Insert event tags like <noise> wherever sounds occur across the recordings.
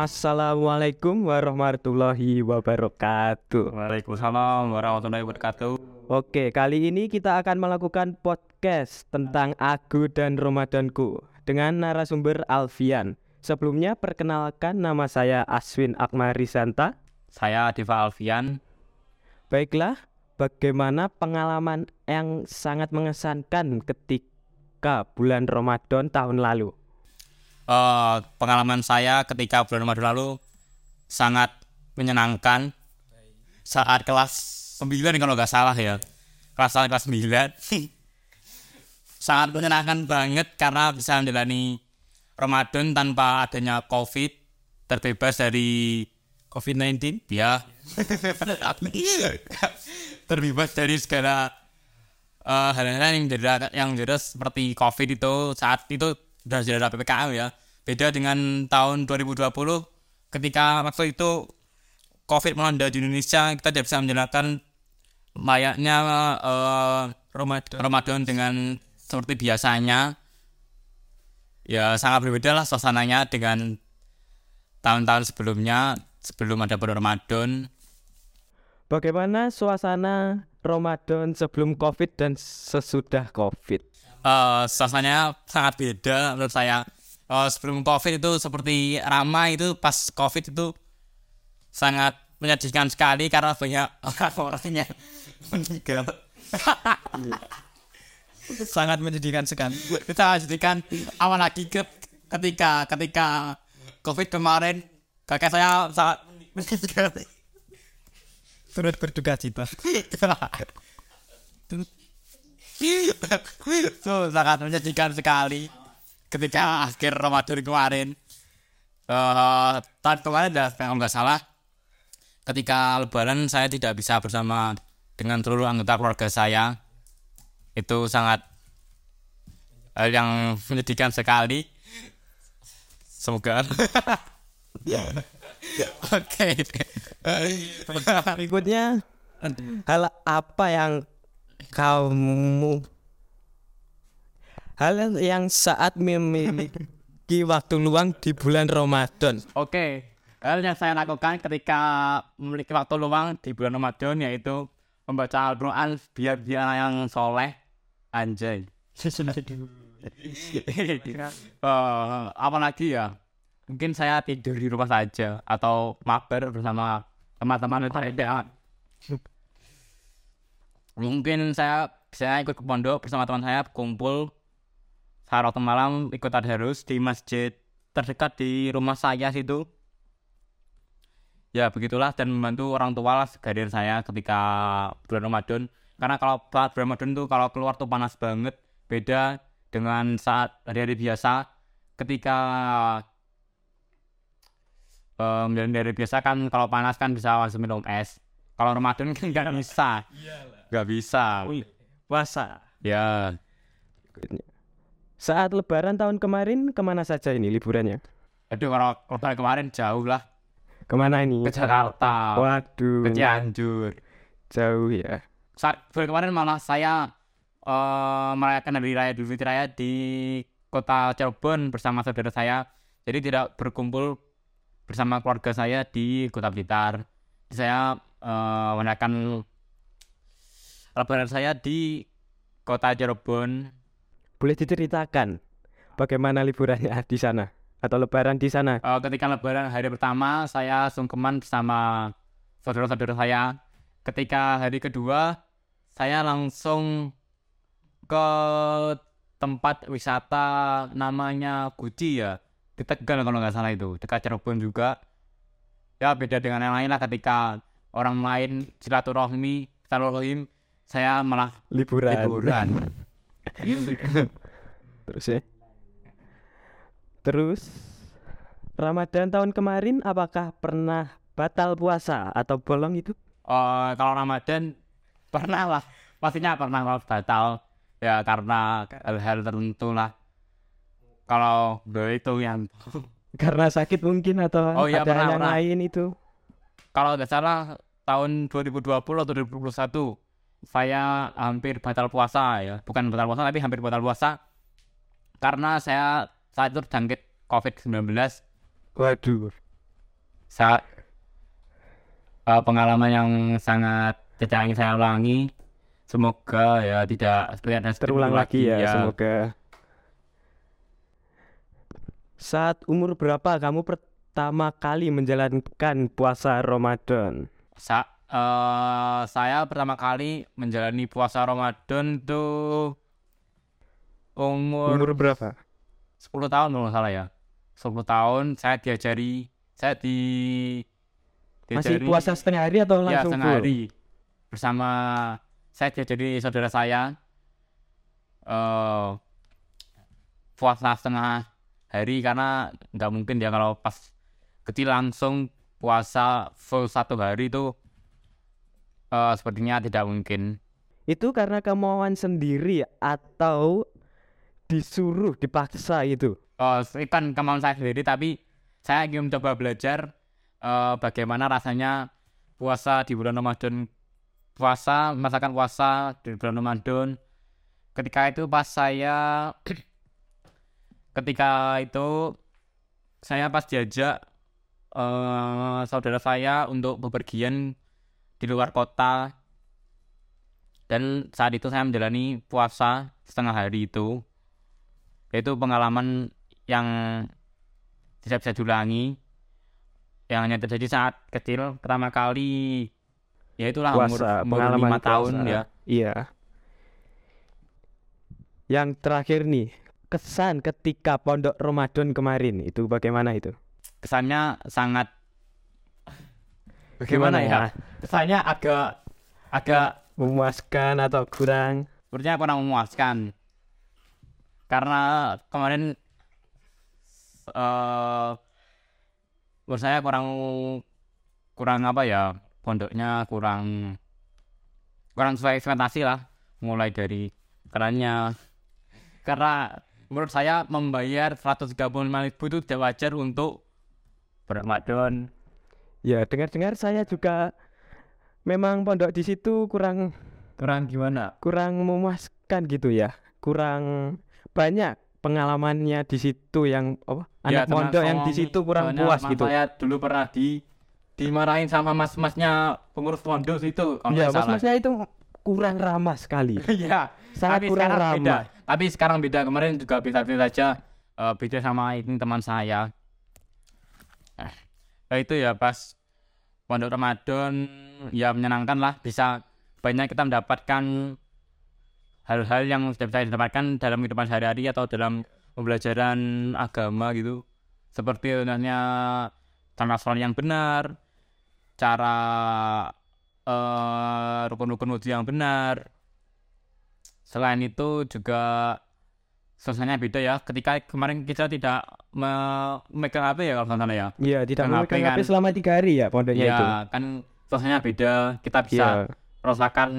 Assalamualaikum warahmatullahi wabarakatuh. Waalaikumsalam warahmatullahi wabarakatuh. Oke, kali ini kita akan melakukan podcast tentang Aku dan Ramadanku dengan narasumber Alfian. Sebelumnya perkenalkan nama saya Aswin Akmarisanta. Saya Diva Alfian. Baiklah, bagaimana pengalaman yang sangat mengesankan ketika bulan Ramadan tahun lalu? Eh, pengalaman saya ketika bulan Ramadan lalu sangat menyenangkan saat kelas 9 kalau nggak salah ya. Kelas kelas 9. <laughs> sangat menyenangkan banget karena bisa menjalani Ramadan tanpa adanya Covid, terbebas dari COVID-19? ya <laughs> terbebas dari segala eh, hal-hal yang jadi yang jadi seperti covid itu saat itu sudah tidak ada ppkm ya beda dengan tahun 2020 ketika waktu itu covid melanda di Indonesia kita tidak bisa menjalankan layaknya eh, Ramadan. Ramadan dengan seperti biasanya ya sangat berbeda lah suasananya dengan tahun-tahun sebelumnya sebelum ada bulan Ramadan Bagaimana suasana Ramadan sebelum COVID dan sesudah COVID? Eh suasananya sangat beda menurut saya Eh, sebelum covid itu seperti ramai itu pas covid itu sangat menyedihkan sekali karena banyak <laughs> orang-orangnya meninggal <laughs> Sangat menyedihkan sekali. kita jadikan awal lagi ke ketika ketika covid kemarin kakek saya sangat meninggal Turut berduka cita. <laughs> itu sangat menyedihkan sekali ketika akhir Ramadan kemarin. Eh tahun kemarin dah kalau nggak salah ketika lebaran saya tidak bisa bersama dengan seluruh anggota keluarga saya. Itu sangat hal yang menyedihkan sekali. Semoga. <laughs> Oke. Berikutnya hal apa yang kamu hal yang saat memiliki <laughs> waktu luang di bulan Ramadan. Oke, hal yang saya lakukan ketika memiliki waktu luang di bulan Ramadan yaitu membaca Al-Quran biar biar yang soleh anjay. <laughs> Eh, apa lagi ya? Mungkin saya tidur di rumah saja atau mabar bersama teman-teman saya. Mungkin saya saya ikut ke pondok bersama teman saya kumpul saat waktu malam ikut tadarus di masjid terdekat di rumah saya situ. Ya begitulah dan membantu orang tua lah segadir saya ketika bulan Ramadan. Karena kalau saat bulan Ramadan tuh kalau keluar tuh panas banget. Beda dengan saat hari-hari biasa. Ketika um, hari biasa kan kalau panas kan bisa langsung minum es. Kalau Ramadan kan <laughs> nggak bisa. Nggak bisa. Puasa. Ya Saat lebaran tahun kemarin ke mana saja ini liburannya? Aduh kalau lebaran kemarin jauh lah Ke mana ini? ke Jakarta, Waduh, ke Cianjur. jauh ya. Saat bulan kemarin malah saya eh merayakan hari raya Idul Fitri Raya di kota Cirebon bersama saudara saya. Jadi tidak berkumpul bersama keluarga saya di kota Blitar. Jadi saya eh merayakan lebaran saya di kota Cirebon. Boleh diceritakan bagaimana liburannya di sana atau lebaran di sana? Eh, ketika lebaran hari pertama saya sungkeman bersama saudara-saudara saya. Ketika hari kedua saya langsung ke tempat wisata namanya Guci ya di Tegal kalau nggak salah itu dekat Cirebon juga ya beda dengan yang lain lah ketika orang lain silaturahmi silaturahim saya malah Liburan. liburan <laughs> Terus ya. Terus Ramadan tahun kemarin apakah pernah batal puasa atau bolong itu? Eh, kalau Ramadan pernah lah pastinya pernah kalau batal ya karena hal-hal tertentu lah kalau itu yang <laughs> Karena sakit mungkin atau Oh iya, ada pernah, yang pernah. lain itu? kalau tidak salah tahun 2020 atau 2021 saya hampir batal puasa ya bukan batal puasa tapi hampir batal puasa karena saya saat itu terjangkit COVID-19 Waduh. saat eh, pengalaman yang sangat tidak ingin saya ulangi semoga ya tidak tidak Terulang lagi ya, semoga. Saat umur berapa kamu pertama kali menjalankan puasa Ramadan? Sa eh, saya pertama kali menjalani puasa Ramadan tuh umur, Umur berapa? 10 tahun kalau salah ya 10 tahun saya diajari saya di Masih diajari- puasa setengah hari atau ya langsung setengah full? hari bersama saya diajari saudara saya eh puasa setengah hari karena nggak mungkin ya kalau pas kecil langsung puasa full satu hari itu eh sepertinya tidak mungkin Itu karena kemauan sendiri atau disuruh, dipaksa itu? Oh, kan kemauan saya sendiri, tapi saya ingin mencoba belajar eh, bagaimana rasanya puasa di bulan Ramadan. Puasa, merasakan puasa di bulan Ramadan. Ketika itu pas saya, <clears throat> ketika itu saya pas diajak eh, saudara saya untuk bepergian di luar kota. Dan saat itu saya menjalani puasa setengah hari itu itu pengalaman yang tidak bisa diulangi yang hanya terjadi saat kecil pertama kali ya itulah umur, Puasa, umur pengalaman lima tahun ya Iya. Yang terakhir nih, kesan ketika pondok Ramadan kemarin itu bagaimana itu? kesannya sangat bagaimana ya? Kesannya agak agak Memuaskan atau kurang? sepertinya kurang memuaskan. Karena kemarin eh menurut saya kurang kurang apa ya pondoknya kurang kurang sesuai ekspektasi lah mulai dari kerannya. Karena menurut saya membayar 135.000 itu tidak wajar untuk berramadan Ya, dengar-dengar saya juga memang pondok di situ kurang kurang gimana kurang memuaskan gitu ya. Kurang banyak pengalamannya di situ yang apa? Ya, Anak pondok yang di situ kurang puas gitu. Saya dulu pernah di dimarahin sama mas-masnya pengurus pondok itu kalau Ya, mas-masnya itu kurang ramah sekali. <laughs> Iya, Sangat tapi kurang sekarang beda. ramah. Tapi sekarang beda. Kemarin juga bisa-bisa saja eh, beda sama ini teman saya. Eh, nah itu ya pas pondok Ramadan ya menyenangkan lah. Bisa banyak kita mendapatkan hal-hal yang tidak bisa didapatkan dalam kehidupan sehari-hari atau dalam pembelajaran agama gitu. Seperti contohnya sholat yang benar cara eh, rukun-rukun wudhu yang benar. Selain itu juga suasananya beda ya. Ketika kemarin kita tidak memegang HP ya kalau salah ya? Iya, tidak memegang HP kan- selama tiga hari ya pondoknya ya itu. kan suasananya beda. Kita bisa Iya. merasakan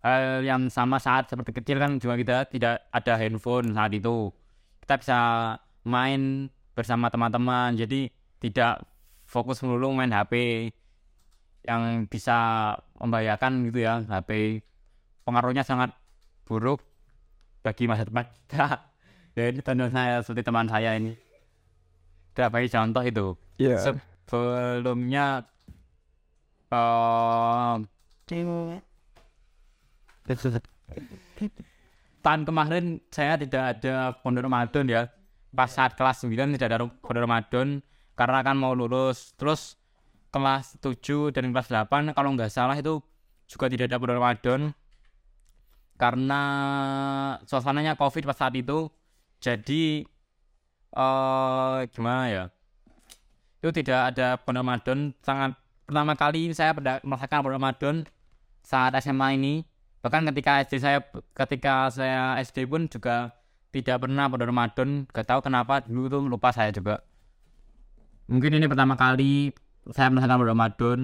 hal yang sama saat seperti kecil kan juga kita tidak ada handphone saat itu. Kita bisa main bersama teman-teman jadi tidak fokus melulu main HP yang bisa membahayakan gitu ya HP pengaruhnya sangat buruk bagi masa depan kita ya ini contoh saya seperti teman saya ini. Udah bagi contoh itu. Iya. sebelumnya eh tahun kemarin saya tidak ada pondok Ramadan ya. Pas saat kelas 9 tidak ada pondok Ramadan. Karena kan mau lulus terus kelas 7 dan kelas 8 kalau nggak salah itu juga tidak ada pondok Ramadan. Karena suasananya covid pas saat itu jadi eh gimana ya? Itu tidak ada Ramadan. Sangat pertama kali saya pada merasakan Ramadan saat SMA ini. Bahkan ketika SD saya ketika saya SD pun juga tidak pernah pondok Ramadan. Gak tahu kenapa dulu tuh lupa saya juga. Mungkin ini pertama kali saya merasakan Ramadan.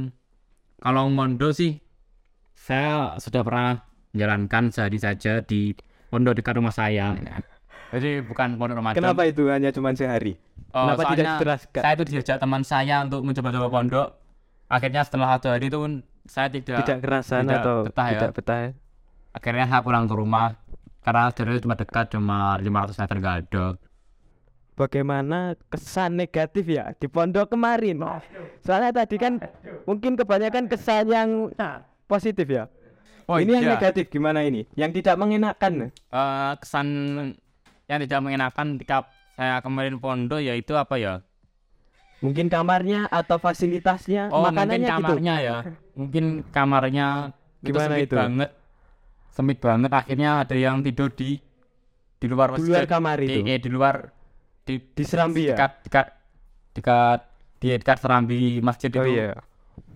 Kalau mondo sih saya sudah pernah menjalankan sehari saja di pondok dekat rumah saya jadi bukan pondok Ramadan Kenapa itu hanya cuma sehari? Oh, Kenapa tidak diteraskan? Saya itu diajak teman saya untuk mencoba-coba pondok. Akhirnya setelah satu hari itu pun saya tidak, Tidak kerasan tidak atau betah ya. tidak betah? Akhirnya saya pulang ke rumah karena dari itu cuma dekat cuma 500 meter gak ada. bagaimana kesan negatif ya di pondok kemarin. Soalnya tadi kan mungkin kebanyakan kesan yang positif ya. Oh ini yang iya. negatif gimana ini? Yang tidak mengenakan. Eh, kesan yang tidak mengenakan ketika saya kemarin pondok yaitu apa ya? Mungkin kamarnya atau fasilitasnya, Oh mungkin makanannya gitu. kamarnya ya. Mungkin kamarnya Gimana sempit itu? banget. Sempit banget akhirnya ada yang tidur di di luar Di luar masjid. kamar Di, itu. eh, di luar di Di serambi ya. dekat dekat dekat di dekat serambi masjid Oh itu. iya.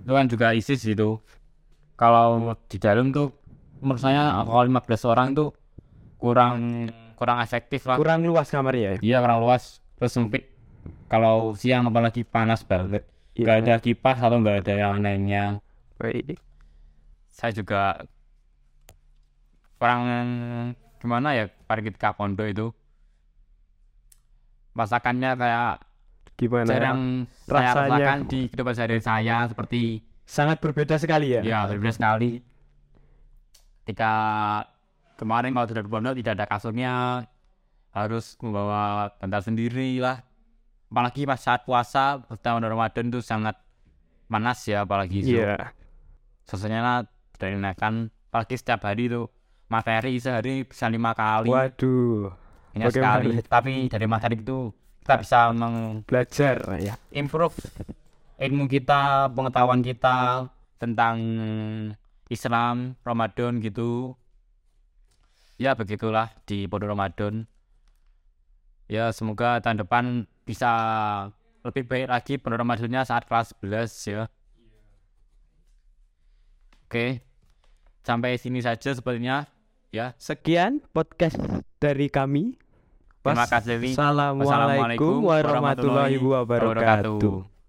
Itu kan juga ISIS itu. Kalau di dalam tuh menurut saya kalau 15 orang tuh kurang kurang efektif lah. Kurang luas kamarnya ya. Iya kurang luas terus sempit. Kalau siang apalagi panas banget. Iya. Gak ada kipas atau nggak ada yang lainnya. Baik. Saya juga kurang gimana ya pada ketika pondok itu masakannya kayak Gimana? jarang saya rasanya? rasakan di kehidupan sehari saya seperti Sangat berbeda sekali ya. ya berbeda sekali ketika kemarin kalau sudah di pondok tidak ada kasurnya harus membawa bantal sendiri lah apalagi pas saat puasa tahun Ramadan itu sangat panas ya apalagi itu Iya. suasananya tidak enakan apalagi setiap hari itu materi sehari bisa lima kali Waduh, bagaimana? sekali tapi dari materi itu kita bisa meng belajar ya. improve ilmu kita, pengetahuan kita tentang Islam, Ramadan gitu. Ya begitulah di Pondok Ramadan. Ya semoga tahun depan bisa lebih baik lagi Pondok Ramadannya saat kelas 11 ya. Oke. Sampai sini saja sepertinya ya. Sekian podcast dari kami. Terima kasih. Wassalamualaikum warahmatullahi wabarakatuh.